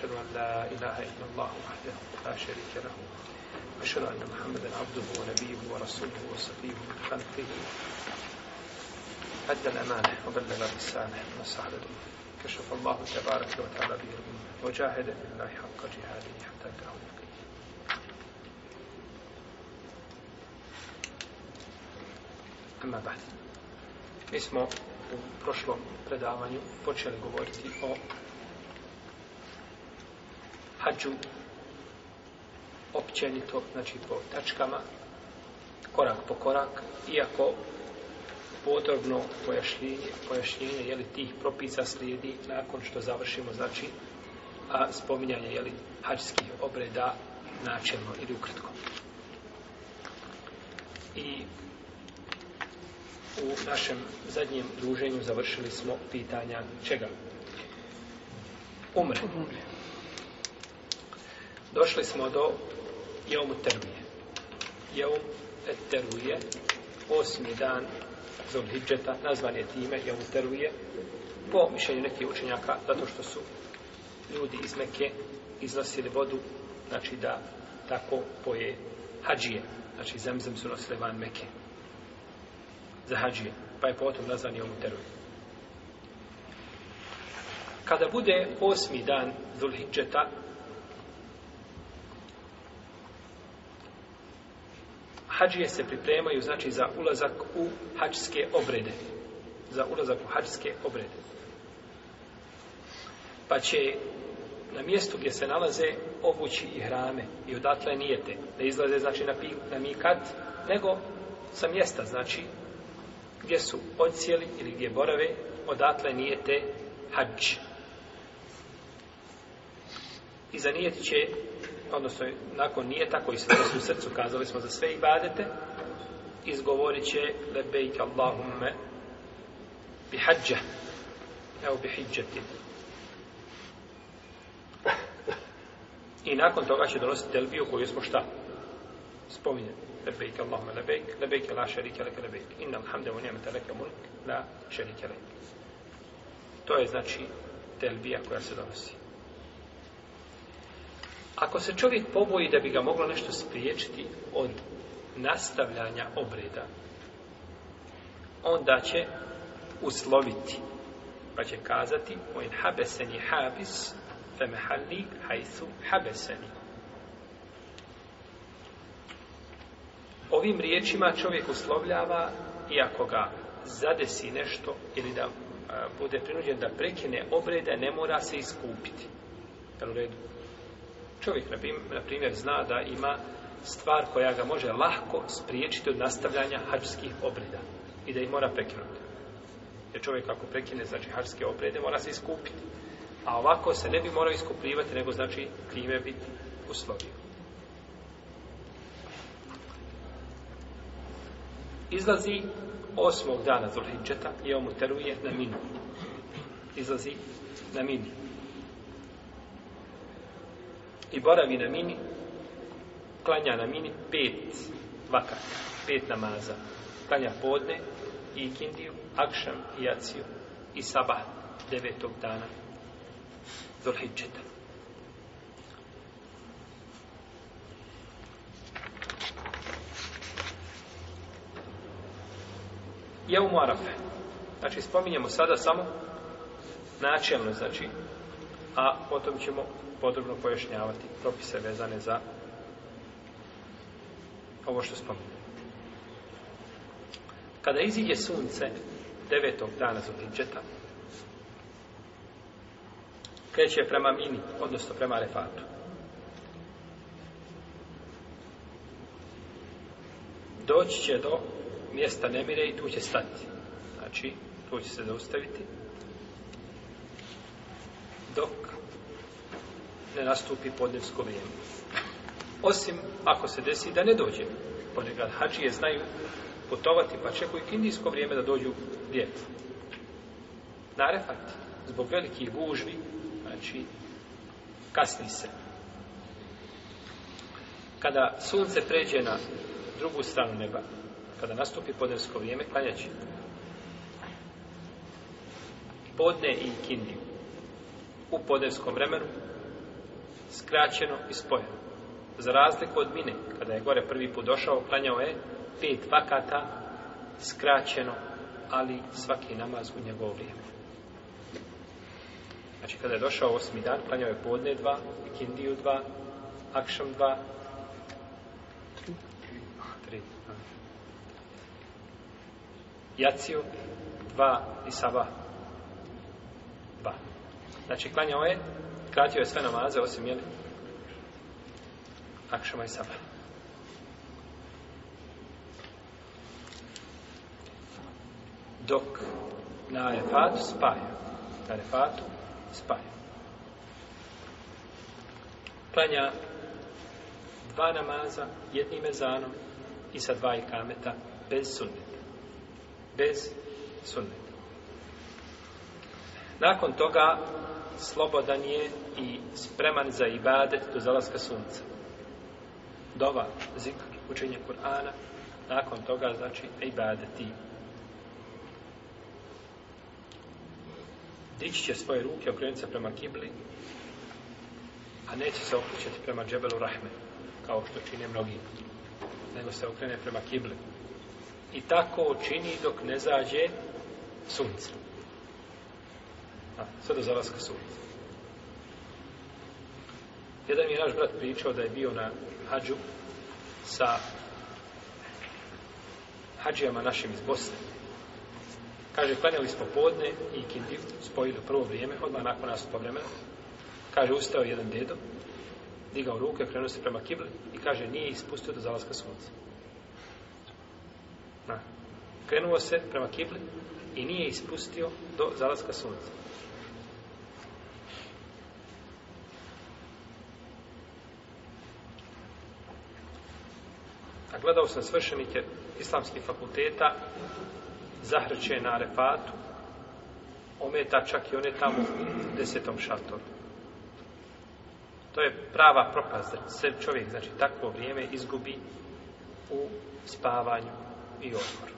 أشهد أن لا إله إلا الله وحده لا شريك له أشهد أن محمدا عبده ونبيه ورسوله وصفيه من خلقه أدى الأمانة وبلغ الرسالة ونصح الأمة كشف الله تبارك وتعالى به الأمة وجاهد لله حق جهاده حتى أتاه اليقين أما بعد Mi smo u prošlom predavanju počeli govoriti o hađu općenito, znači po tačkama, korak po korak, iako podrobno pojašnjenje, pojašnjenje jeli, tih propisa slijedi nakon što završimo, znači, a spominjanje jeli, hađskih obreda načelno ili ukratko. I u našem zadnjem druženju završili smo pitanja čega? Umre. Umre. Došli smo do Jomu Termije. Jom Teruje, osmi dan Zulhidžeta, nazvan je time Jomu Teruje, po mišljenju nekih učenjaka, zato što su ljudi iz Mekke izlasili vodu, znači da tako poje hađije. Znači zemzem su nosile van Mekke za hađije. Pa je potom nazvan Jomu Teruje. Kada bude osmi dan Zulhidžeta, hađije se pripremaju znači za ulazak u hađske obrede za ulazak u hađske obrede pa će na mjestu gdje se nalaze obući i hrame i odatle nijete da izlaze znači na, pik, na mikat nego sa mjesta znači gdje su odcijeli ili gdje borave odatle nijete hađ i zanijet će odnosno nakon nije tako i srcu u srcu kazali smo za sve ibadete izgovorit će lebejk Allahumme bi hađa evo bi hiđati i nakon toga će donositi telbiju koju smo šta spominje lebejk Allahumme lebejk lebejk la šarike leke lebejk inna alhamdemu nijemete leke mulk la šarike leke to je znači telbija koja se donosi Ako se čovjek poboji da bi ga moglo nešto spriječiti od nastavljanja obreda, onda će usloviti, pa će kazati Oin habeseni habis femehalli hajthu habeseni. Ovim riječima čovjek uslovljava i ako ga zadesi nešto ili da a, bude prinuđen da prekine obrede, ne mora se iskupiti. Jel u redu? Čovjek, na primjer, zna da ima stvar koja ga može lahko spriječiti od nastavljanja hađskih obreda i da ih mora prekinuti. Jer čovjek ako prekine, znači, hađske obrede, mora se iskupiti. A ovako se ne bi morao iskupljivati, nego znači time biti uslovio. Izlazi osmog dana Zulhidžeta i on mu teruje na minu. Izlazi na minu i boravi na mini, klanja na mini pet vakata, pet namaza. Klanja podne, ikindiju, akšam, jaciju i sabah devetog dana Zulhidžeta. Jeumu Arafe. Znači, spominjemo sada samo načelno, znači, a potom ćemo podrobno pojašnjavati propise vezane za ovo što spominje. Kada izidje sunce devetog dana za Hidžeta, kreće prema Mini, odnosno prema Arefatu. Doći će do mjesta Nemire i tu će stati. Znači, tu će se zaustaviti dok ne nastupi podnevsko vrijeme. Osim ako se desi da ne dođe. Ponekad hađije znaju putovati pa čekuju indijsko vrijeme da dođu gdje. Narefat, zbog velikih gužvi, znači kasni se. Kada sunce pređe na drugu stranu neba, kada nastupi podnevsko vrijeme, klanjaći podne i kindiju u podevskom vremenu skraćeno i spojeno. Za razliku od mine, kada je gore prvi put došao, klanjao je pet vakata skraćeno, ali svaki namaz u njegovo vrijeme. Znači, kada je došao osmi dan, klanjao je podne dva, ikindiju dva, akšam dva, tri, jaciju dva i sabah Znači, klanjao je, kratio je sve namaze, osim, jel, akšama i sabah. Dok na refatu spaja. Na refatu spaja. Klanja dva namaza, jednim ezanom i sa dva ikameta, bez sunneta. Bez sunneta. Nakon toga slobodan je i spreman za ibadet do zalaska sunca. Dova, zikr, učenje Kur'ana, nakon toga znači ibadeti. Dići će svoje ruke, okrenuti se prema kibli, a neće se okrećati prema džebelu rahme, kao što čine mnogi, nego se okrene prema kibli. I tako čini dok ne zađe sunce. A, sve do zalaska suri. Jedan je naš brat pričao da je bio na hađu sa hađijama našim iz Bosne. Kaže, klanjali smo podne i kindiv spojili prvo vrijeme, odmah nakon nas po vremena. Kaže, ustao jedan dedo, digao ruke, krenuo se prema kibli i kaže, nije ispustio do zalaska sunca. Na. Krenuo se prema kibli i nije ispustio do zalaska sunca. gledao sam svršenike islamskih fakulteta zahrče na refatu ometa čak i one tamo desetom šatoru to je prava propast se čovjek znači takvo vrijeme izgubi u spavanju i odmoru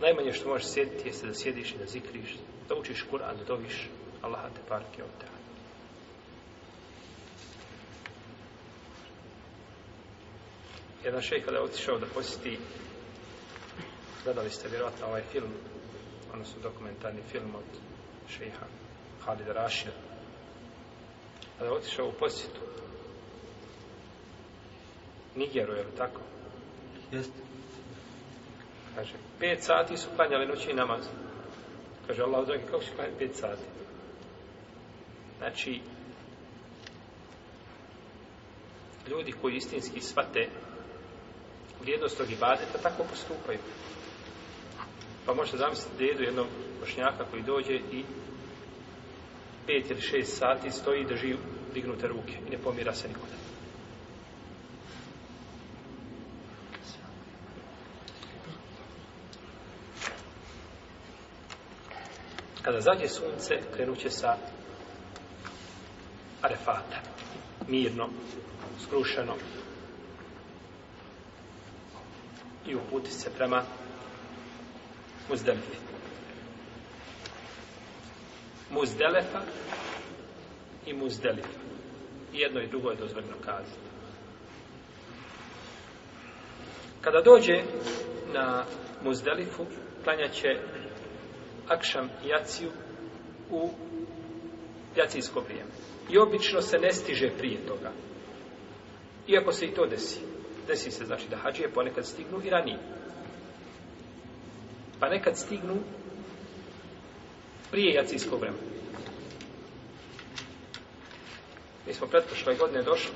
najmanje što možeš sjediti je da sjediš i da zikriš da učiš Kur'an, da doviš Allaha te parke ovdje jedan šej kada je otišao da posjeti gledali ste vjerojatno ovaj film odnosno dokumentarni film od šejha Halid Rašir kada je otišao u posjetu Nigeru, je li tako? Jeste. Kaže, pet sati su klanjali noći i namaz. Kaže, Allah, dragi, kako su klanjali pet sati? Znači, ljudi koji istinski svate vrijednost tog ibadeta, tako postupaju. Pa možete zamisliti dedu jednog bošnjaka koji dođe i pet ili šest sati stoji i drži dignute ruke i ne pomira se nikoda. Kada zađe sunce, krenuće sa arefata. Mirno, skrušeno, i uputi se prema Muzdelefi. Muzdelefa i Muzdelefa. Jedno i drugo je dozvoljno kazati. Kada dođe na Muzdelifu, klanjaće Akšam Jaciju u Jacijsko vrijeme. I obično se ne stiže prije toga. Iako se i to desi desi se znači da hađije ponekad stignu i ranije. Pa nekad stignu prije jacijskog vremena. Mi smo pretpošle godine došli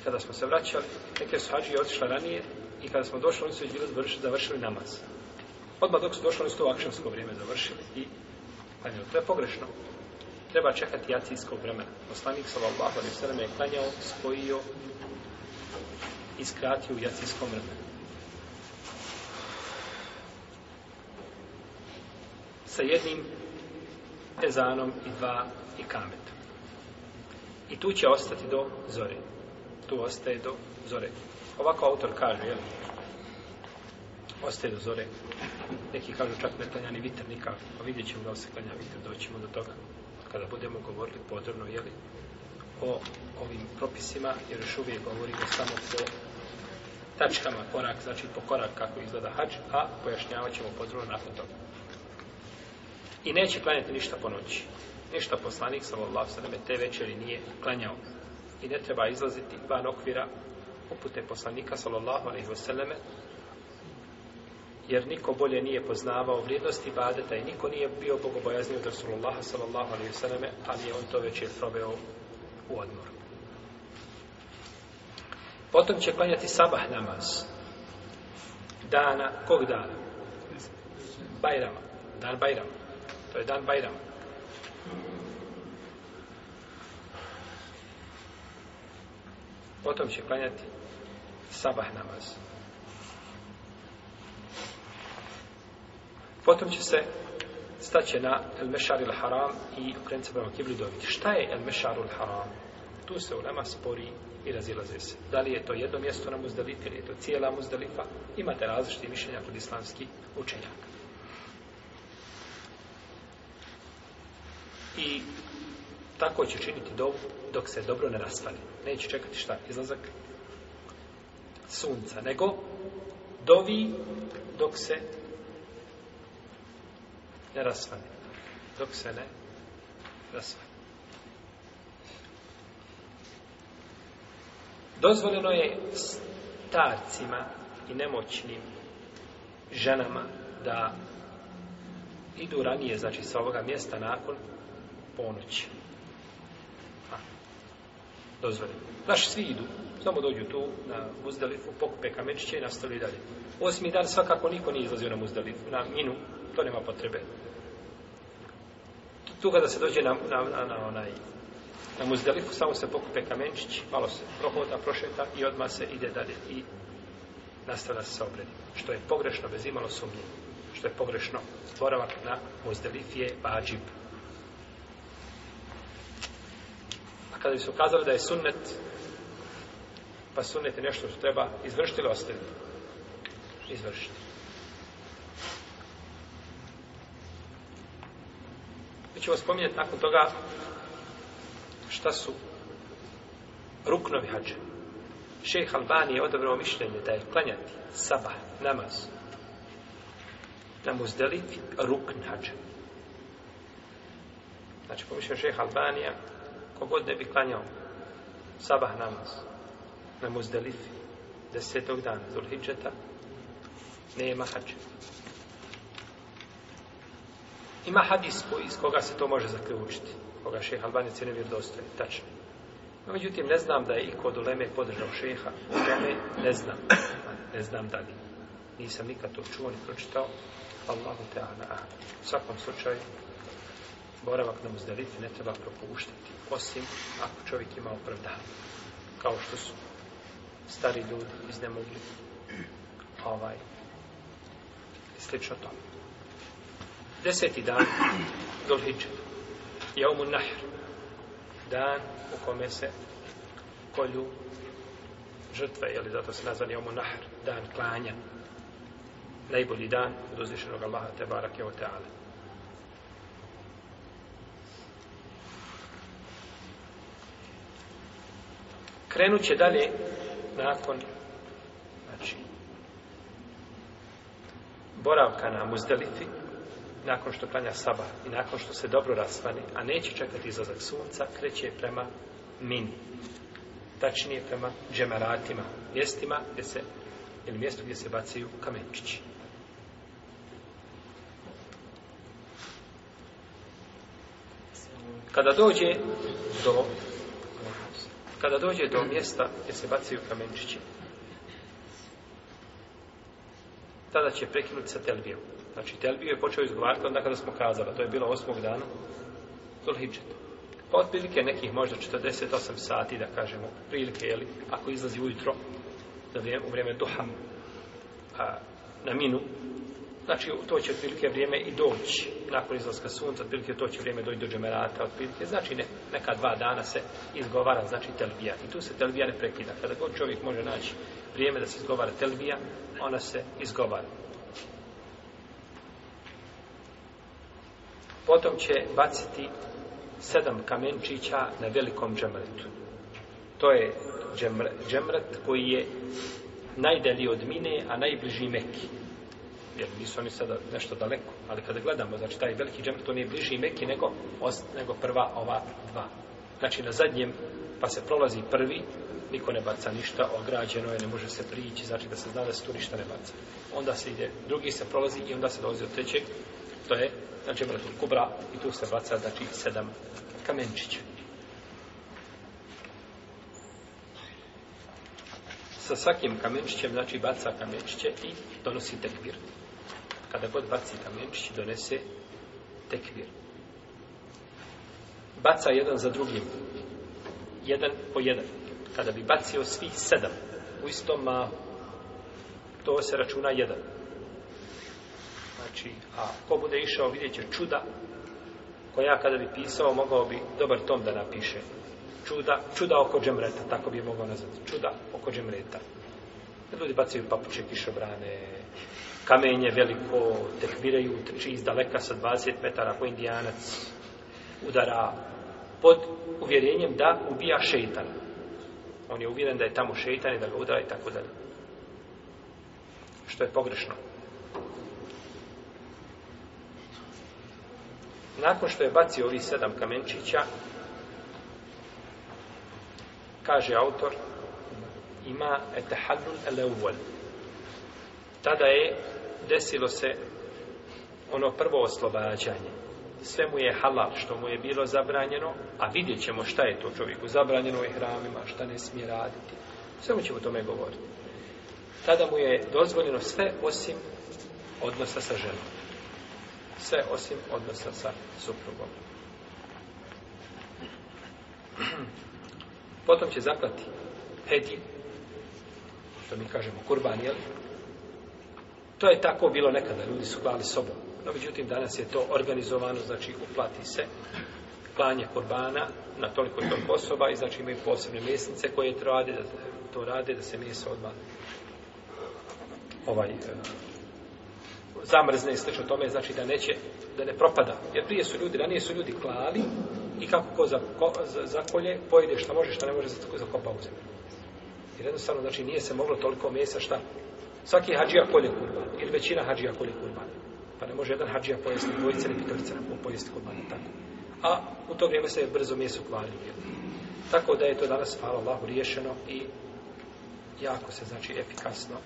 i kada smo se vraćali, neke su hađije otišle ranije i kada smo došli, oni su bili završili, završili namaz. Odmah dok su došli, oni su to u akšansko vrijeme završili i klanjali. Pa to je pogrešno. Treba čekati jacijskog vremena. Poslanik sa Allahom je sveme je klanjao, spojio i skratio u jacijskom vremenu. Sa jednim ezanom i dva i kametom. I tu će ostati do zore. Tu ostaje do zore. Ovako autor kaže, jel? Ostaje do zore. Neki kažu čak ne klanja ni vitr nikak. Pa vidjet ćemo da se klanja vitr. Doćemo do toga kada budemo govorili podrobno, jel? O ovim propisima, jer još uvijek govorimo samo po tačkama korak, znači po korak kako izgleda hač, a pojašnjavat ćemo podrobno nakon toga. I neće klanjati ništa po noći. Ništa poslanik, sallallahu sallam, te večeri nije klanjao. I ne treba izlaziti van okvira upute poslanika, sallallahu alaihi wasallam, jer niko bolje nije poznavao vrijednosti badeta i niko nije bio bogobojazni od Rasulullaha sallallahu alaihi wasallam, ali je on to već je probeo u odmoru. Potom će klanjati sabah namaz. Dana, kog dana? Bajrama. Dan Bajrama. To je dan Bajrama. Potom će klanjati sabah namaz. Potom će se staće na El Mešar il Haram i u krenicu prema Kibli dobiti. Šta je El Mešar il Haram? Tu se u Lema spori i razilaze se. Da li je to jedno mjesto na muzdalifi ili je to cijela muzdalifa, imate različite mišljenja kod islamskih učenjaka. I tako će činiti dok, dok se dobro ne rasvali. Neće čekati šta, izlazak sunca, nego dovi dok se ne rasvali. Dok se ne rasvali. Dozvoljeno je starcima i nemoćnim ženama da idu ranije, znači sa ovoga mjesta nakon ponoći. A, dozvoljeno. Znači svi idu, samo dođu tu na Muzdalifu, pokupe kamenčiće i nastavljaju dalje. Osmi dan svakako niko nije izlazio na Muzdalifu, na Minu, to nema potrebe. Tu kada se dođe na, na, na, na onaj na muzdalifu samo se pokupe kamenčići, malo se prohoda, prošeta i odma se ide dalje i nastavlja se sa obredom. Što je pogrešno, bez imalo sumnje, što je pogrešno, boravak na muzdalifi je vađib. A kada bi se ukazali da je sunnet, pa sunnet je nešto što treba izvršiti ili ostaviti? Izvršiti. Mi ćemo spominjati nakon toga šta su ruknovi hađa. Šejh Albani je odabrao mišljenje da je klanjati sabah, namaz, na muzdelifi rukn hađa. Znači, pomišljam šejh Albanija, kogod ne bi klanjao sabah namaz na muzdelifi desetog dana Zulhidžeta, nema hađa. Ima hadis koji, iz koga se to može zaključiti koga šeha Albani cijene vjerodostojni, tačno. No, međutim, ne znam da je iko od Uleme podržao šeha, Uleme ne znam, ne znam da li. Nisam nikad to čuo ni pročitao, Allahu te ana. U svakom slučaju, boravak na muzdelifi ne treba propuštati, osim ako čovjek ima opravdanje. Kao što su stari ljudi iznemogli ovaj slično tome. Deseti dan, Dolhidžet jaumun nahr dan u kome se kolju žrtve, jel, zato se nazvan je omun nahr, dan klanja, najbolji dan od uzvišenog Allaha te barak je oteale. Krenut će dalje nakon znači, boravka na muzdeliti, nakon što klanja saba i nakon što se dobro rasvani, a neće čekati izlazak sunca, kreće prema min. Tačnije prema džemaratima, mjestima gdje se, ili mjestu gdje se bacaju kamenčići. Kada dođe do kada dođe do mjesta gdje se bacaju kamenčići, tada će prekinuti sa telbijom. Znači, telbiju je počeo izgovarati onda kada smo kazali, to je bilo osmog dana Zulhidžeta. Pa otprilike nekih možda 48 sati, da kažemo, prilike, jeli, ako izlazi ujutro, za vrijeme, u vrijeme duha a, na minu, znači to će otprilike vrijeme i doći nakon izlaska sunca, otprilike to će vrijeme doći do džemerata, otprilike, znači ne, neka dva dana se izgovara, znači telbija. I tu se telbija ne prekida. Kada god čovjek može naći vrijeme da se izgovara telbija, ona se izgovara. potom će baciti sedam kamenčića na velikom džemretu. To je džemret, džemret koji je najdelji od mine, a najbliži meki. Jer nisu oni sada nešto daleko, ali kada gledamo, znači taj veliki džemret, on je bliži meki nego, nego prva ova dva. Znači na zadnjem, pa se prolazi prvi, niko ne baca ništa, ograđeno je, ne može se prići, znači da se zna da se tu ništa ne baca. Onda se ide, drugi se prolazi i onda se dolazi od trećeg, to je na znači, Džebretul Kubra i tu se baca, znači, sedam kamenčića. Sa svakim kamenčićem, znači, baca kamenčiće i donosi tekbir. Kada god baci kamenčić, donese tekbir. Baca jedan za drugim. Jedan po jedan. Kada bi bacio svih sedam, u istom, to se računa jedan znači, a ko bude išao vidjet će čuda, koja ja kada bi pisao, mogao bi dobar tom da napiše. Čuda, čuda oko džemreta, tako bi je mogao nazvati. Čuda oko džemreta. Ljudi bacaju papuče, kišobrane, kamenje veliko, tekviraju, trči iz daleka sa 20 metara, ko indijanac udara pod uvjerenjem da ubija šeitan. On je uvjeren da je tamo šeitan i da ga udara i tako dalje. Što je pogrešno. nakon što je bacio ovi sedam kamenčića, kaže autor, ima etahadun eleuvol. Tada je desilo se ono prvo oslobađanje. Sve mu je halal što mu je bilo zabranjeno, a vidjet ćemo šta je to čovjeku zabranjeno u hramima, šta ne smije raditi. Sve mu ćemo o tome govoriti. Tada mu je dozvoljeno sve osim odnosa sa ženom sve osim odnosa sa suprugom. Potom će zaklati hedji, što mi kažemo kurban, jel? To je tako bilo nekada, ljudi su klali sobom. No, međutim, danas je to organizovano, znači uplati se klanje kurbana na toliko i toliko osoba i znači imaju posebne mjesnice koje to rade, da, to rade, da se mjese odmah ovaj, uh, zamrzne i o tome, znači da neće, da ne propada. Jer prije su ljudi, ranije su ljudi klali i kako ko zakolje, za, za pojede šta može, šta ne može, zato ko zakopa u zemlju. Jer jednostavno, znači, nije se moglo toliko mjesa šta. Svaki hađija polje kurban, ili većina hađija polje kurban. Pa ne može jedan hađija pojesti dvojice ili pitorice, on pojesti kurban, tako. A u to vrijeme se je brzo mjesto kvalio. Tako da je to danas, hvala Allahu, riješeno i jako se, znači, efikasno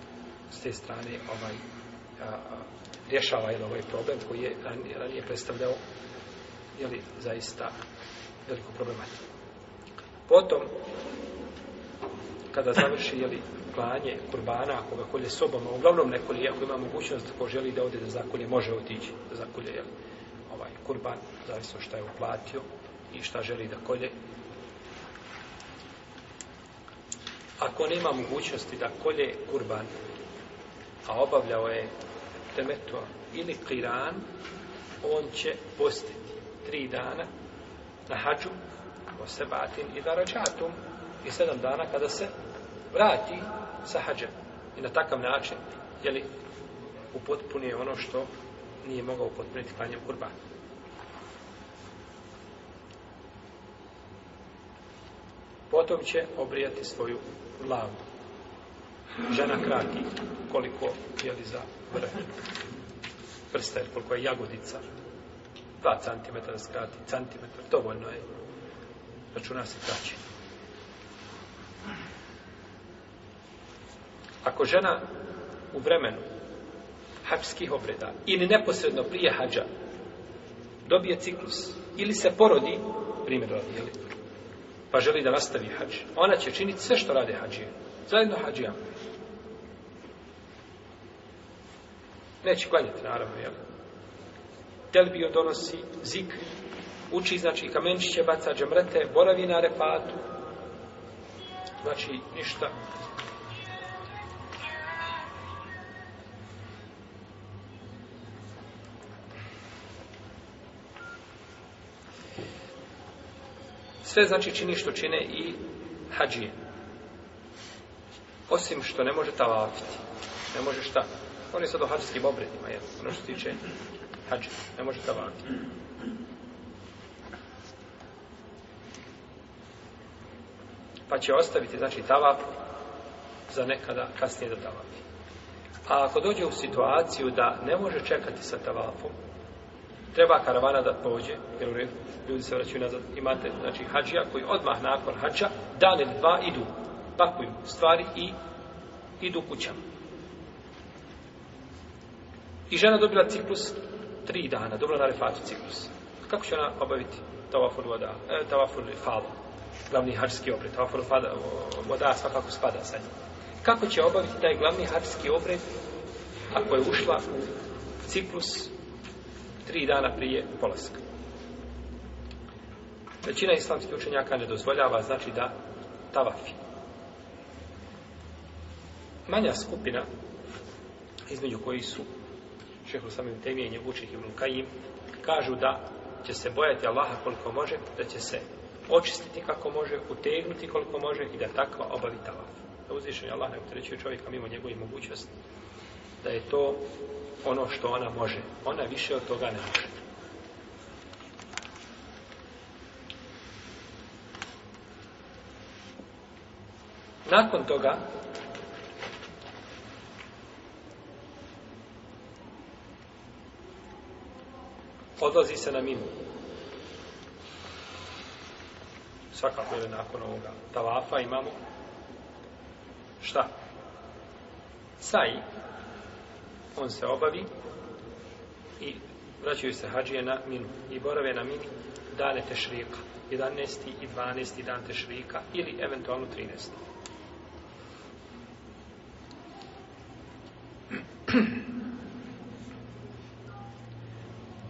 s te strane ovaj a, a, rješava jel, ovaj problem koji je ranije predstavljao jel, zaista veliku problematiku. Potom, kada završi jel, klanje kurbana, ako ga kolje sobom, a uglavnom ne kolje, ako ima mogućnost, ako želi da ode da zakolje, može otići da zakolje jel, ovaj kurban, zavisno šta je uplatio i šta želi da kolje. Ako nema mogućnosti da kolje kurban, a obavljao je temetua ili kiran, on će postiti tri dana na hađu, o sebatim i darađatum, i sedam dana kada se vrati sa hađem. I na takav način, jeli, upotpunije ono što nije mogao upotpuniti klanjem kurbana. Potom će obrijati svoju glavu. Žena krati koliko je li zapravo prsta je koliko je jagodica 2 cm skrati cm dovoljno je računa se praćenje ako žena u vremenu hapskih obreda ili neposredno prije hađa dobije ciklus ili se porodi primjer radi jeli, pa želi da nastavi hađ ona će činiti sve što rade hađije zajedno hađijama neće klanjati, naravno, jel? Telbio donosi zik, uči, znači, kamenčiće, baca džemrete, boravi na repatu, znači, ništa. Sve, znači, čini što čine i hađije. Osim što ne može tavafiti. Ne može šta? On je sad o hađskim obredima, jel? Ono što se tiče hađa. Ne može da vati. Pa će ostaviti, znači, tavap za nekada kasnije da tavapi. A ako dođe u situaciju da ne može čekati sa tavapom, treba karavana da pođe, jer ljudi se vraćaju nazad, imate, znači, hađija koji odmah nakon hađa, dan ili dva idu, pakuju stvari i idu kućama. I žena dobila ciklus tri dana, dobila na refatu ciklus. Kako će ona obaviti tavaful voda, e, tavaful fada, glavni harski obred, tavaful fada, voda svakako spada sa njim. Kako će obaviti taj glavni harski obred ako je ušla u ciklus tri dana prije polaska? Većina islamskih učenjaka ne dozvoljava, znači da tavafi. Manja skupina, između koji su šehu samim temijenje učih Ibn Kajim, kažu da će se bojati Allaha koliko može, da će se očistiti kako može, utegnuti koliko može i da takva obavi talaf. Da uzvišen je Allah ne utrećuje čovjeka mimo njegove mogućnosti, da je to ono što ona može. Ona više od toga ne može. Nakon toga, odlazi se na minu. Svakako je nakon ovoga tavafa imamo šta? Saj. On se obavi i vraćaju se hađije na minu. I borave na minu dane tešrika. 11. i 12. dan tešrika ili eventualno 13.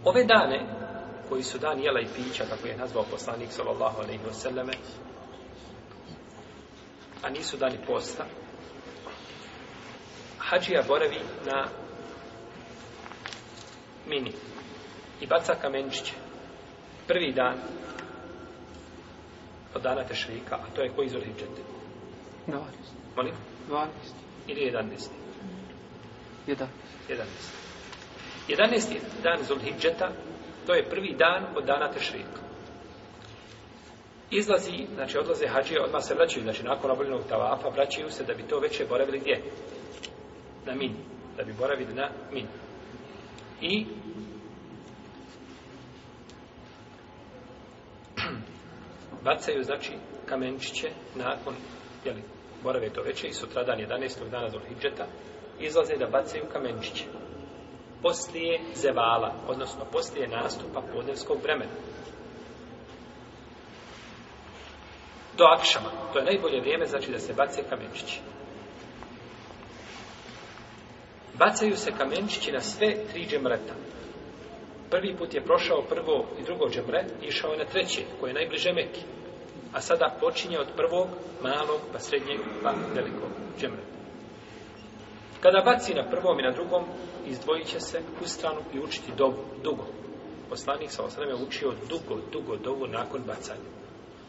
Ove dane, koji su dan jela i pića, kako je nazvao poslanik sallallahu alaihi wa sallame, a nisu dani posta, hađija boravi na mini i baca kamenčiće. Prvi dan od dana tešrika, a to je koji izvrhi džete? 12. Molim? 12. Ili 11. 11. 11. 11. dan Zulhidžeta, to je prvi dan od dana Tešrika. Izlazi, znači odlaze hađije, odmah se vraćaju, znači nakon oboljenog tavafa vraćaju se da bi to veće boravili gdje? Na min. Da bi boravili na min. I bacaju, znači, kamenčiće nakon, jeli, borave to veće i sutradan 11. dana Zulhidžeta izlaze da bacaju kamenčiće poslije zevala, odnosno poslije nastupa podnevskog vremena. Do akšama. To je najbolje vrijeme, znači da se bace kamenčići. Bacaju se kamenčići na sve tri džemreta. Prvi put je prošao prvo i drugo džemre, išao je na treće, koje je najbliže meki. A sada počinje od prvog, malog, pa srednjeg, pa velikog džemreta. Kada baci na prvom i na drugom, izdvojit će se u stranu i učiti dovu, dugo. Poslanik sa osrame učio dugo, dugo, dugo nakon bacanja.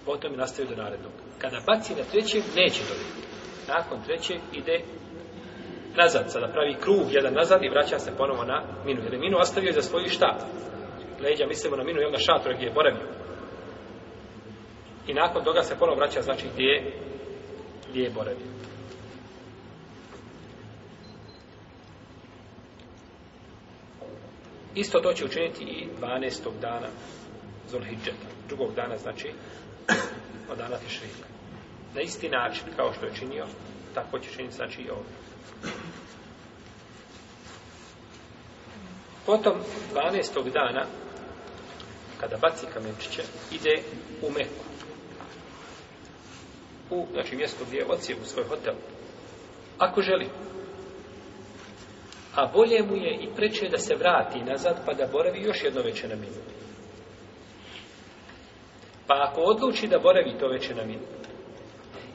Potom je nastavio do narednog. Kada baci na trećem, neće dobiti. Nakon trećeg ide nazad, sada pravi krug jedan nazad i vraća se ponovo na minu. Jer je minu ostavio za svoju šta. Leđa, mislimo na minu i onda šatora gdje je boravio. I nakon toga se ponovo vraća, znači gdje je, gdje je boravio. Isto to će učiniti i 12. dana Zulhidžeta. Drugog dana znači od dana Tešrika. Na isti način kao što je činio, tako će činiti znači i ovdje. Potom 12. dana kada baci kamenčiće, ide u Meku. U, znači, mjesto gdje je odsijem u svoj hotel. Ako želi, a bolje mu je i preče da se vrati nazad pa da boravi još jedno veće na minu. Pa ako odluči da boravi to veće na minu,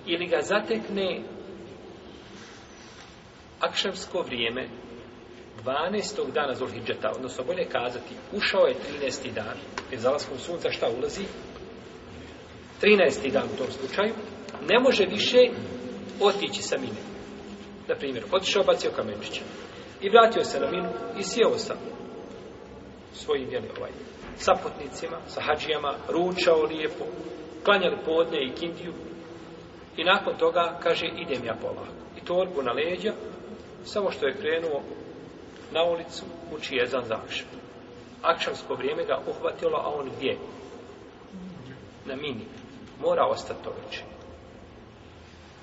ili ga zatekne akšamsko vrijeme 12. dana Zulhidžeta, odnosno bolje kazati, ušao je 13. dan, je zalaskom sunca šta ulazi? 13. dan u tom slučaju, ne može više otići sa mine. Na primjer, otišao, bacio kamenčića. I vratio se Raminu i sjeo sa svojim jeli, ovaj, saputnicima, sa hađijama, ručao lijepo, klanjali podne i kindiju. I nakon toga kaže, idem ja polako. I torbu na leđa, samo što je krenuo na ulicu, uči jezan za akšan. Akšansko vrijeme ga uhvatilo, a on gdje? Na mini. Mora ostati to već.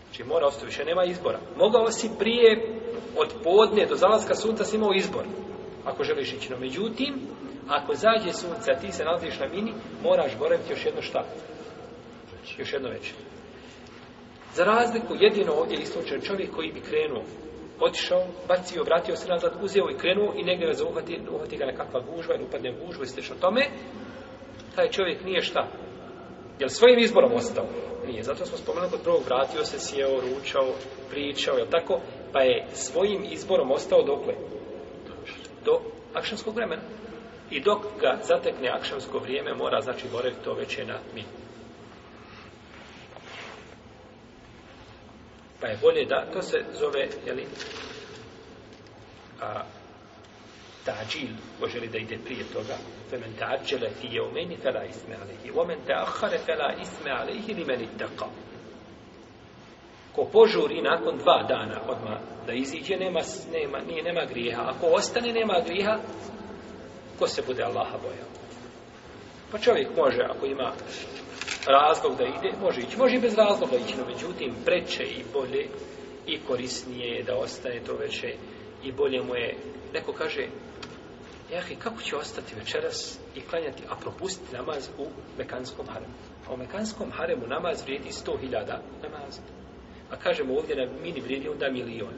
Znači, mora ostati više, nema izbora. Mogao si prije od podne do zalaska sunca si imao izbor. Ako želiš ići. No, međutim, ako zađe sunce, a ti se nalaziš na mini, moraš boraviti još jedno šta? Još jedno večer. Za razliku, jedino ovdje je istočan čovjek koji bi krenuo, otišao, bacio, vratio se nazad, uzeo i krenuo i negdje ga zauhvati, uhvati ga nekakva gužva ili upadne gužva i sliš o tome, taj čovjek nije šta. Jel svojim izborom ostao? Nije. Zato smo spomenuli kod prvog, vratio se, sjeo, ručao, pričao, jel tako? pa je svojim izborom ostao dokle? Do akšamskog vremena. I dok ga zatekne akšamsko vrijeme, mora znači boraviti to već je na min. Pa je bolje da, to se zove, jeli, a, tađil, ko želi da ide prije toga, femen tađele fije u meni, fela isme alehi, u men te ahare, fela isme alehi, li meni tekao ko požuri nakon dva dana odma da iziđe nema nema nije nema griha ako ostane nema griha ko se bude Allaha bojao pa čovjek može ako ima razlog da ide može ići može i bez razloga ići no međutim preče i bolje i korisnije je da ostane to veće i bolje mu je neko kaže jahi e, kako će ostati večeras i klanjati a propustiti namaz u mekanskom haremu a u mekanskom haremu namaz vrijedi 100.000 namaza A kažemo ovdje na mini vrijedi onda milion.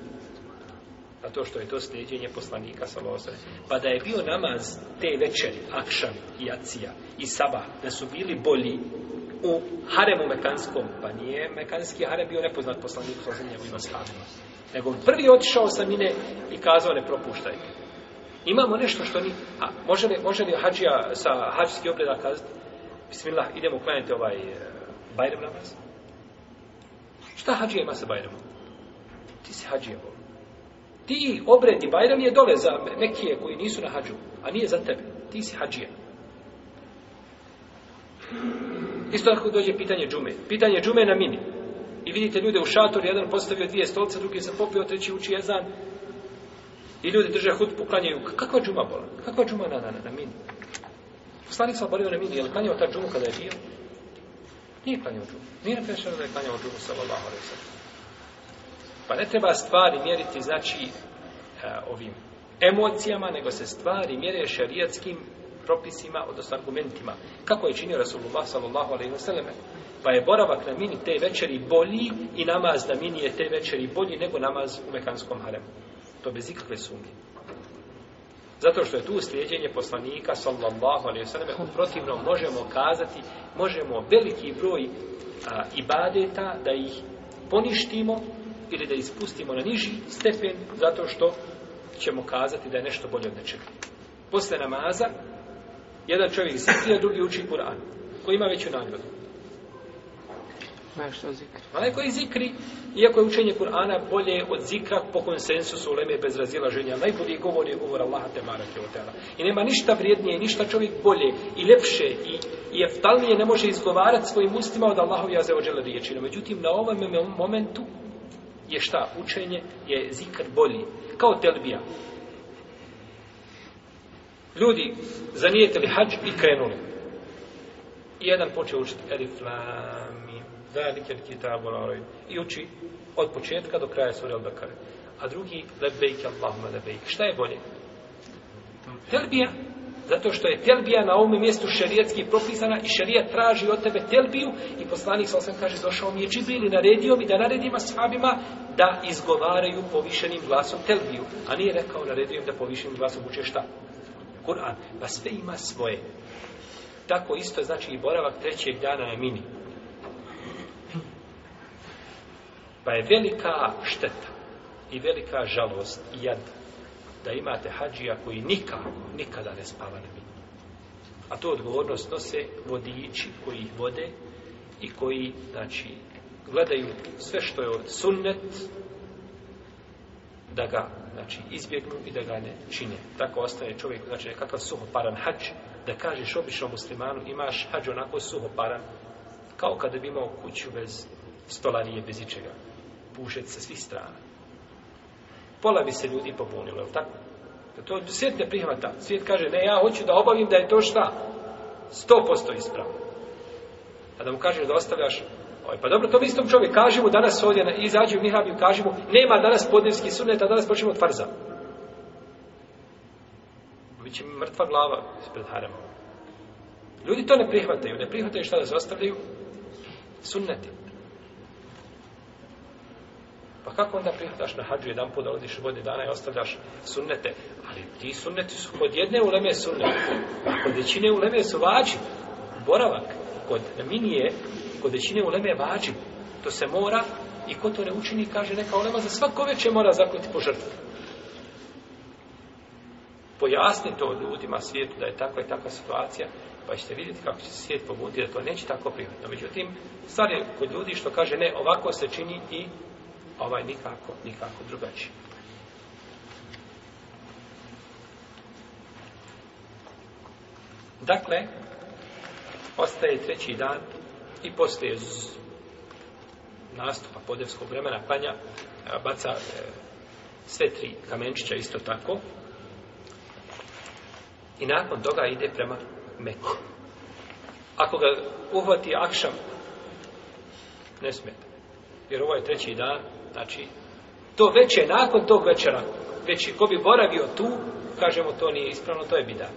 A to što je to sljeđenje poslanika sa losa. Pa da je bio namaz te večeri, akšan i acija i saba, da su bili bolji u haremu mekanskom, pa nije mekanski harem bio nepoznat poslanik sa osim njegovima shavima. Nego on prvi otišao sa mine i kazao ne propuštajte. Imamo nešto što ni... A, može li, može li hađija sa hađijski obreda kazati? Bismillah, idemo klanjati ovaj eh, Bajrem namaz. Šta hađija ima sa Bajramom? Ti si hađija ovo. Ti obredni Bajram je dole za Mekije koji nisu na hađu, a nije za tebe. Ti si hađija. Isto tako dođe pitanje džume. Pitanje džume na mini. I vidite ljude u šator, jedan postavio dvije stolce, drugi se popio, treći uči jezan. I ljudi drže hud, poklanjaju. Kakva džuma bola? Kakva džuma na, na, na mini? Poslanik sam borio na mini, je li klanjao ta džumu kada je bio? Nije klanjao džumu. Nije prešao da je klanjao džumu sa Allahom Reza. Pa ne treba stvari mjeriti, znači, eh, ovim emocijama, nego se stvari mjere šarijatskim propisima, odnosno argumentima. Kako je činio Rasulullah sallallahu alaihi wasallam? Pa je boravak na mini te večeri bolji i namaz na mini je te večeri bolji nego namaz u Mekanskom haremu. To bez ikakve sumnje. Zato što je tu slijedjenje poslanika sallallahu alaihi sallam, u protivnom možemo kazati, možemo veliki broj a, ibadeta da ih poništimo ili da ispustimo na niži stepen zato što ćemo kazati da je nešto bolje od nečega. Posle namaza, jedan čovjek sjeti, a drugi uči Kur'an, koji ima veću nagradu nešto o zikri. Ali koji zikri, iako je učenje Kur'ana bolje od zikra po konsensusu u Leme bez razila ženja, najbolje govori je govor Allaha Temara Kevotela. I nema ništa vrijednije, ništa čovjek bolje i lepše i, i jeftalnije ne može izgovarati svojim ustima od Allahovi Azeo Đela riječi. međutim, na ovom momentu je šta? Učenje je zikr bolji. Kao telbija. Ljudi zanijetili hađ i krenuli. I jedan počeo učiti Elif Lam. Zalike kitabu la rayb. I uči od početka do kraja sure Al-Bekare. A drugi lebejk Allahumma lebejk. Šta je bolje? Telbija. Zato što je telbija na ovom mjestu šerijetski propisana i šerijet traži od tebe telbiju i poslanik sa osam kaže došao mi je Džibril i naredio mi da naredim ashabima da izgovaraju povišenim glasom telbiju. A nije rekao naredio im da povišenim glasom uče šta? Kur'an. Pa sve ima svoje. Tako isto znači i boravak trećeg dana na mini. Pa je velika šteta i velika žalost i jad da imate hađija koji nikad, nikada ne spava na minu. A to odgovornost nose vodiči koji ih vode i koji, znači, gledaju sve što je od sunnet da ga, znači, izbjegnu i da ga ne čine. Tako ostaje čovjek, znači, kakav suhoparan hađ, da kažeš običnom muslimanu, imaš hađ onako suhoparan, kao kada bi imao kuću bez stolarije, bez ičega gušeti sa svih strana. Pola bi se ljudi pobunilo, je li tako? Da to svijet ne prihvata. Svijet kaže, ne, ja hoću da obavim da je to šta? 100% ispravno. A da mu kažeš da ostavljaš, oj, pa dobro, to mi istom čovjek, kaži mu danas ovdje, izađe u mihrabiju, kaži mu, nema danas podnevski sunet, a danas počnemo od farza. Biće mrtva glava ispred harama. Ljudi to ne prihvataju, ne prihvataju šta da zastavljaju sunneti. Pa kako onda prihvataš na hađu jedan put da odiš godine dana i ostavljaš sunnete? Ali ti sunneti su kod jedne uleme sunnete, a kod većine uleme su vađi. Boravak kod minije, kod većine uleme je vađi. To se mora i ko to ne učini kaže neka ulema za svako veće mora zakljeti po žrtvu. Pojasni to ljudima svijetu da je takva i takva situacija pa ćete vidjeti kako će se svijet pobuditi da to neće tako prihvatno. Međutim, stvar je kod ljudi što kaže ne, ovako se čini i ovaj nikako, nikako drugačije. Dakle, ostaje treći dan i poslije nastupa podevskog vremena klanja baca e, sve tri kamenčića isto tako i nakon toga ide prema Meku. Ako ga uhvati Akšam, ne smeta. Jer ovo je treći dan, Znači, to veće nakon tog večera, veći ko bi boravio tu, kažemo to nije ispravno, to je bidat.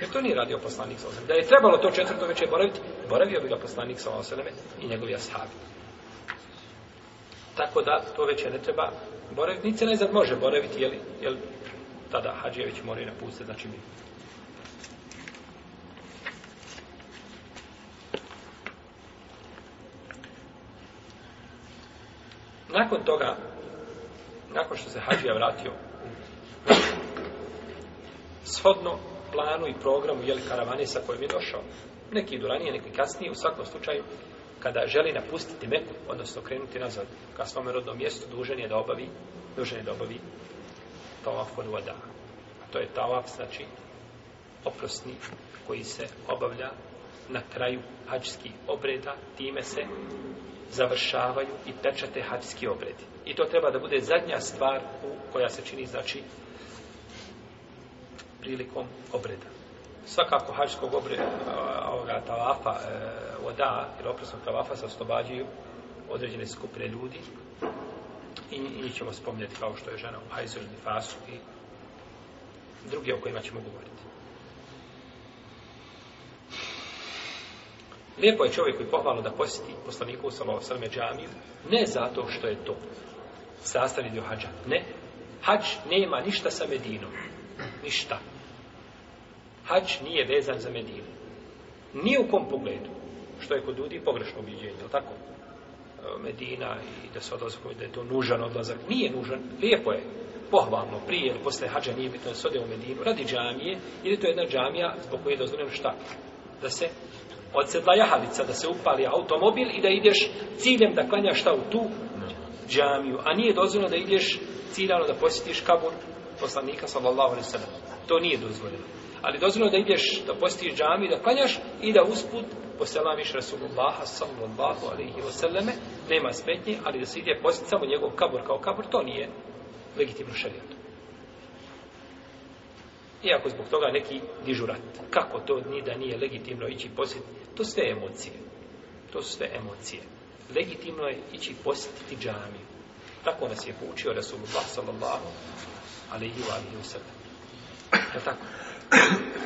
Jer to nije radio poslanik sa osaleme. Da je trebalo to četvrto večer boraviti, boravio bi ga poslanik sa osaleme i njegovi ashabi. Tako da to veće ne treba boraviti, nici najzad može boraviti, jer, jer tada Hadžijević mora i napustiti, znači mi Nakon toga, nakon što se Hadžija vratio, shodno planu i programu jeli karavane sa kojim je došao, neki idu ranije, neki kasnije, u svakom slučaju, kada želi napustiti Meku, odnosno krenuti nazad ka svome rodnom mjestu, dužen je da obavi, dužen je da obavi tavaf od voda. A to je tavaf, znači, oprosni koji se obavlja na kraju hađskih obreda, time se završavaju i pečate hađski obredi. I to treba da bude zadnja stvar u koja se čini znači prilikom obreda. Svakako hađskog obreda ovoga tavafa e, voda ili opresnog tavafa se oslobađaju određene skupine ljudi i mi ćemo spomnjeti kao što je žena u hajzu ili fasu i drugi o kojima ćemo govoriti. Lijepo je čovjeku i pohvalno da posjeti poslaniku sallallahu alejhi ve džamiju, ne zato što je to sastavni dio hadža. Ne. Hadž nema ništa sa Medinom. Ništa. Hadž nije vezan za Medinu. Ni u kom pogledu. Što je kod ljudi pogrešno ubiđenje, je tako? E, Medina i da se odlazak, da je to nužan odlazak. Nije nužan. Lijepo je pohvalno prije ili posle hađa nije bitno da se ode u Medinu radi džamije ili to je jedna džamija zbog koje je dozvoljeno šta? Da se od sedla jahalica, da se upali automobil i da ideš ciljem da klanjaš šta u tu džamiju. A nije dozvoljeno da ideš ciljano da posjetiš kabur poslanika sallallahu alaihi sallam. To nije dozvoljeno. Ali dozvoljeno da ideš da posjetiš džamiju, da klanjaš i da usput poselamiš Rasulullaha sallallahu alaihi wa sallame, nema smetnje, ali da se ide posjetiti samo njegov kabur kao kabur, to nije legitimno šarijatom iako zbog toga neki dižu rat. Kako to ni da nije legitimno ići posjetiti? To sve emocije. To su sve emocije. Legitimno je ići posjetiti džami. Tako nas je poučio Rasulullah sallallahu ali i u ali i u sebe. Je tako?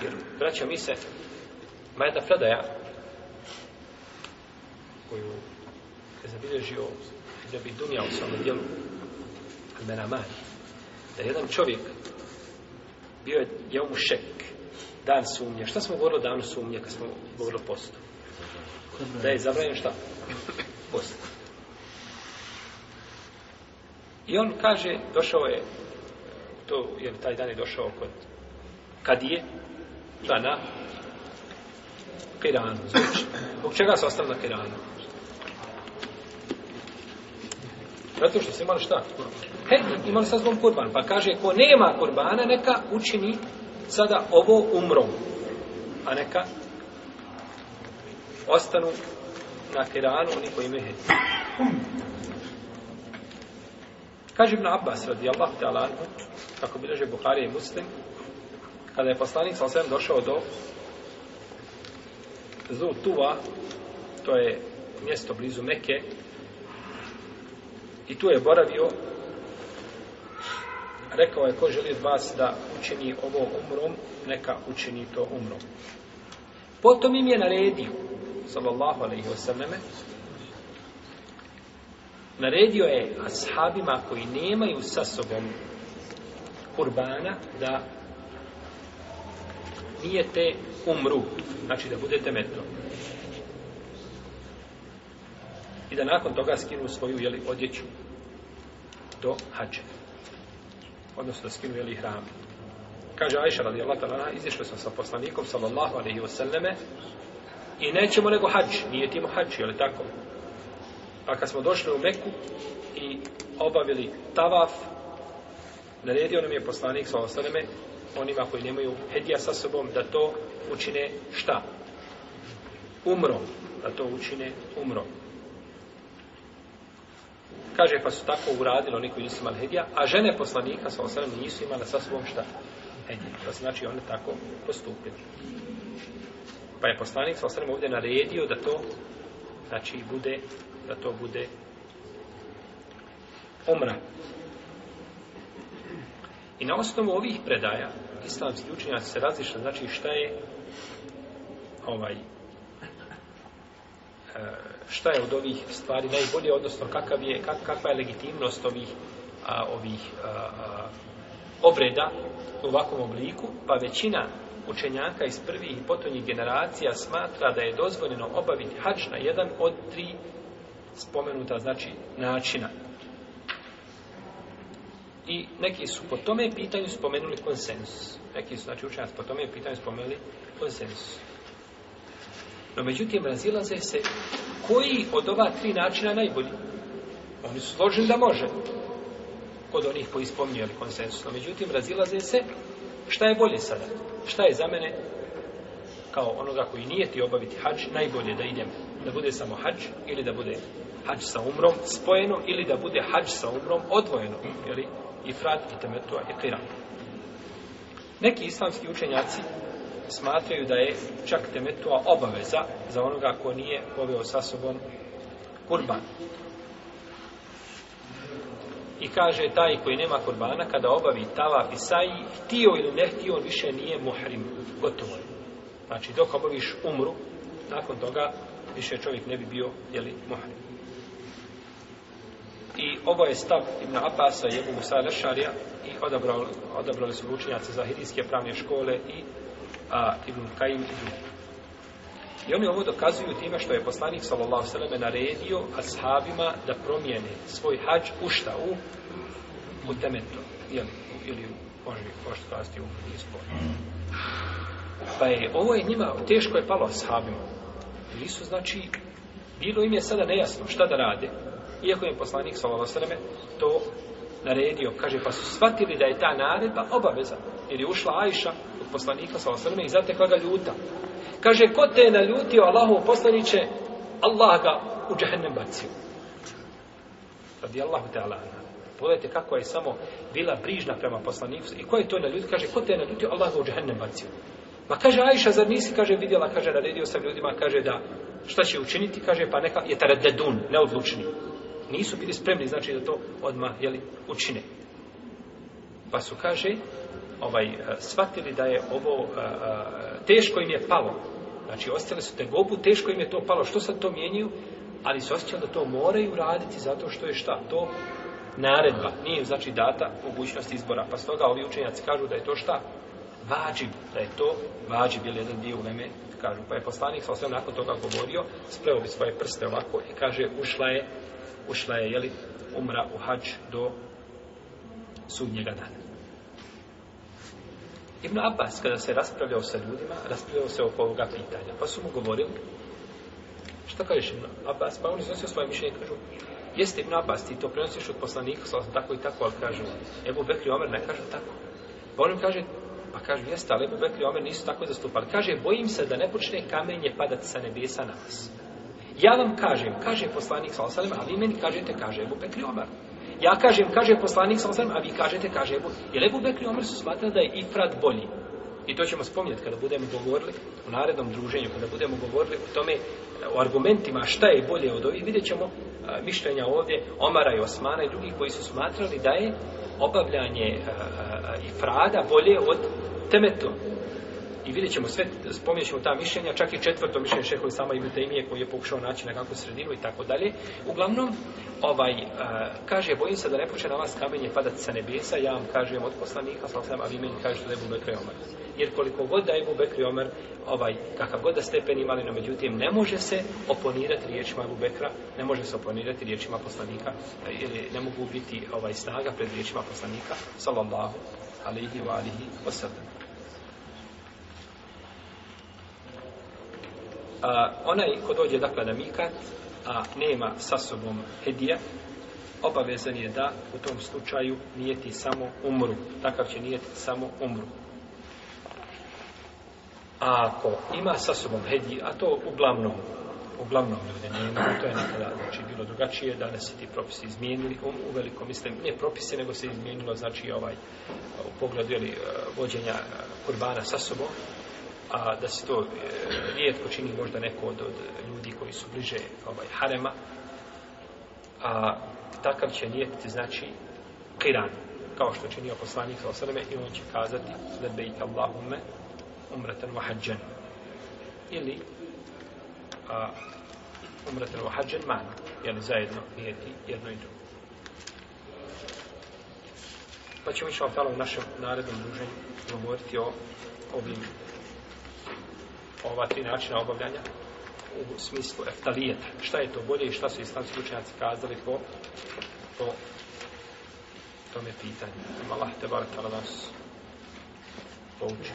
Jer, braćo, mi se, ma jedna predaja, koju je zabilježio da bi dunja u svom dijelu Al-Meramani, da jedan čovjek bio je jeum šek, dan sumnje. Šta smo govorili o danu sumnje kad smo govorili o postu? Da je zabranjeno šta? Post. I on kaže, došao je, to je taj dan je došao kod Kadije, člana Kiranu, zvuči. Zbog čega se ostavlja Kiranu? Zato što su imali šta? He, imali sa sobom kurban. Pa kaže, ko nema kurbana, neka učini sada ovo umrom. A neka ostanu na kiranu oni koji imaju hedi. Kaže Ibn Abbas radijallahu ta'ala anhu, kako bilože Buharija i Muslim, kada je poslanik sa osvijem došao do Zutuva, to je mjesto blizu Meke, I tu je boravio, rekao je ko želi od vas da učini ovo umrom, neka učini to umrom. Potom im je naredio, sallallahu alaihi wa sallam, naredio je ashabima koji nemaju sa sobom kurbana da nijete umru, znači da budete metro i da nakon toga skinu svoju jeli, odjeću do hađe. Odnosno da skinu jeli, hram. Kaže Aisha radijallahu ta'ala, izišli smo sa poslanikom sallallahu alaihi wasallame i nećemo nego hađ, nije timo hađ, jel tako? Pa kad smo došli u Meku i obavili tavaf, naredio nam je poslanik sallallahu alaihi wasallame onima koji nemaju hedija sa sobom da to učine šta? Umrom. Da to učine umrom kaže pa su tako uradili oni koji nisu imali hedija, a žene poslanika sa osrem nisu imali sa svom šta hedija. Pa znači one tako postupili. Pa je poslanik sa osrem ovdje naredio da to znači bude da to bude omra. I na osnovu ovih predaja islamski učenjaci se različno znači šta je ovaj E, šta je od ovih stvari najbolje, odnosno kakav je, kak, kakva je legitimnost ovih, a, ovih a, a, obreda u ovakvom obliku, pa većina učenjaka iz prvih i potonjih generacija smatra da je dozvoljeno obaviti hač na jedan od tri spomenuta, znači, načina. I neki su po tome pitanju spomenuli konsensus. Neki su, znači, učenjaci po tome pitanju spomenuli konsensus. No, međutim, razilaze se koji od ova tri načina najbolji. Oni su složeni da može. Kod onih koji spominju konsensus. No, međutim, razilaze se šta je bolje sada. Šta je za mene kao onoga koji nije ti obaviti hađ, najbolje da idem da bude samo hađ ili da bude hađ sa umrom spojeno ili da bude hađ sa umrom odvojeno. Jeli? I frat i temetua i kiram. Neki islamski učenjaci smatraju da je čak temetua obaveza za onoga ko nije poveo sa sobom kurban. I kaže taj koji nema kurbana, kada obavi tava i saji, htio ili ne htio, on više nije muhrim, gotovo je. Znači, dok obaviš umru, nakon toga više čovjek ne bi bio, jeli, muhrim. I ovo je stav Ibn Abasa i Ebu Musa Lešarija i odabrali, odabrali su učenjaci za hirijske pravne škole i a, Ibn Kajim i drugi. I oni ovo dokazuju time što je poslanik sallallahu sallam naredio ashabima da promijene svoj hađ u šta u u temetu. Ili, ili u Božiju, pošto kazati u nispo. Pa je, ovo je njima, teško je palo ashabima. Ili su, znači, bilo im je sada nejasno šta da rade, iako je poslanik sallallahu sallam to naredio. Kaže, pa su shvatili da je ta naredba obaveza, jer je ušla Ajša poslanika sa osrme i zatekla ga ljuta. Kaže, ko te je naljutio Allahov poslaniće, Allah ga u džahennem bacio. Radi Allahu te alana. Pogledajte kako je samo bila brižna prema poslaniku. I ko je to naljutio? Kaže, ko te je naljutio, Allah ga u džahennem bacio. Ma kaže, Ajša, zar nisi, kaže, vidjela, kaže, naredio sam ljudima, kaže, da šta će učiniti, kaže, pa neka je taradedun, neodlučni. Nisu bili spremni, znači, da to odmah, jeli, učine. Pa su, kaže, ovaj, eh, shvatili da je ovo a, eh, eh, teško im je palo. Znači, ostale su te gobu, teško im je to palo. Što sad to mijenjuju? Ali su osjećali da to moraju raditi zato što je šta? To naredba. Nije, znači, data mogućnost izbora. Pa stoga ovi učenjaci kažu da je to šta? Vađib. Da je to vađib. Je jedan dio u veme, kažu. Pa je poslanik sa osvijem nakon toga govorio, spreo bi svoje prste ovako i kaže, ušla je, ušla je, jeli, umra u hađ do sudnjega dana. Ibn Abbas, kada se raspravljao sa ljudima, raspravljao se oko ovoga pitanja. Pa su mu govorili, što kažeš Ibn Abbas? Pa on iznosio svoje mišljenje i kažu, jeste Ibn Abbas, ti to prenosiš od poslanika, sa tako i tako, ali kažu, Ebu Bekri Omer ne kažu tako. Pa on kaže, pa kažu, jeste, ali Ebu Bekri Omer nisu tako zastupali. Kaže, bojim se da ne počne kamenje padati sa nebesa na vas. Ja vam kažem, kaže poslanik sa osalim, a vi meni kažete, kaže Ebu Bekri Omer. Ja kažem, kaže poslanik sa a vi kažete, kaže Ebu. Jer Ebu Bekri Omer su smatrali da je Ifrat bolji. I to ćemo spomnjati kada budemo govorili u narednom druženju, kada budemo govorili o tome, e, o argumentima šta je bolje od ovih, vidjet ćemo a, e, mišljenja ovdje Omara i Osmana i drugih koji su smatrali da je obavljanje a, e, a, Ifrada bolje od temetom i vidjet ćemo sve, spominjet ćemo ta mišljenja, čak i četvrto mišljenje šeho i sama Ibn Taymije koji je pokušao naći na kakvu sredinu i tako dalje. Uglavnom, ovaj, uh, kaže, bojim se da ne počne na vas kamenje padati sa nebesa, ja vam kažem od poslanika, sa osam, a vi meni kažete da je Bubek i Omer. Jer koliko god da je Bubek i Omer, ovaj, kakav god da stepen imali, no međutim, ne može se oponirati riječima Bubekra, ne može se oponirati riječima poslanika, ili e, ne mogu biti ovaj, snaga pred riječima poslanika, sallallahu alaihi wa alihi wa sallam. a, onaj ko dođe dakle na mikat, a nema sa sobom hedija, obavezan je da u tom slučaju nijeti samo umru. Takav će nijeti samo umru. A ako ima sa sobom hedija, a to uglavnom uglavnom ljude ne imaju, to je nekada znači, bilo drugačije, danas se ti propisi izmijenili, um, u velikom mislim, ne propise, nego se izmijenilo, znači ovaj, u pogledu ili, eh, vođenja eh, kurbana sa sobom, a da se to e, rijetko čini možda neko od, od ljudi koji su bliže ovaj, harema, a takav će lijetiti znači kiran, kao što čini poslanik sa osrme i on će kazati lebejka Allahume umratan vahadžan ili a, umratan vahadžan man jer zajedno lijeti jedno i drugo pa ćemo išao u našem narednom druženju govoriti o ovim ova tri načina obavljanja u smislu eftalijeta. Šta je to bolje i šta su islamski učenjaci kazali po, po tome pitanju. Ima Allah te bar tala nas pouči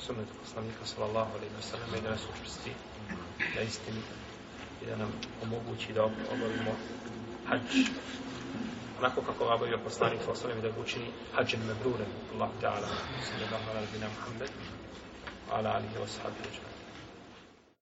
sunnetu poslanika sallallahu alaihi wa sallam i da nas učvrsti da istini i da nam omogući da obavimo hađ onako kako ga obavio poslanik sallallahu alaihi wa sallam i da učini hađem mebrurem Allah te ala sallallahu alaihi wa sallam ala alihi wa sahbihi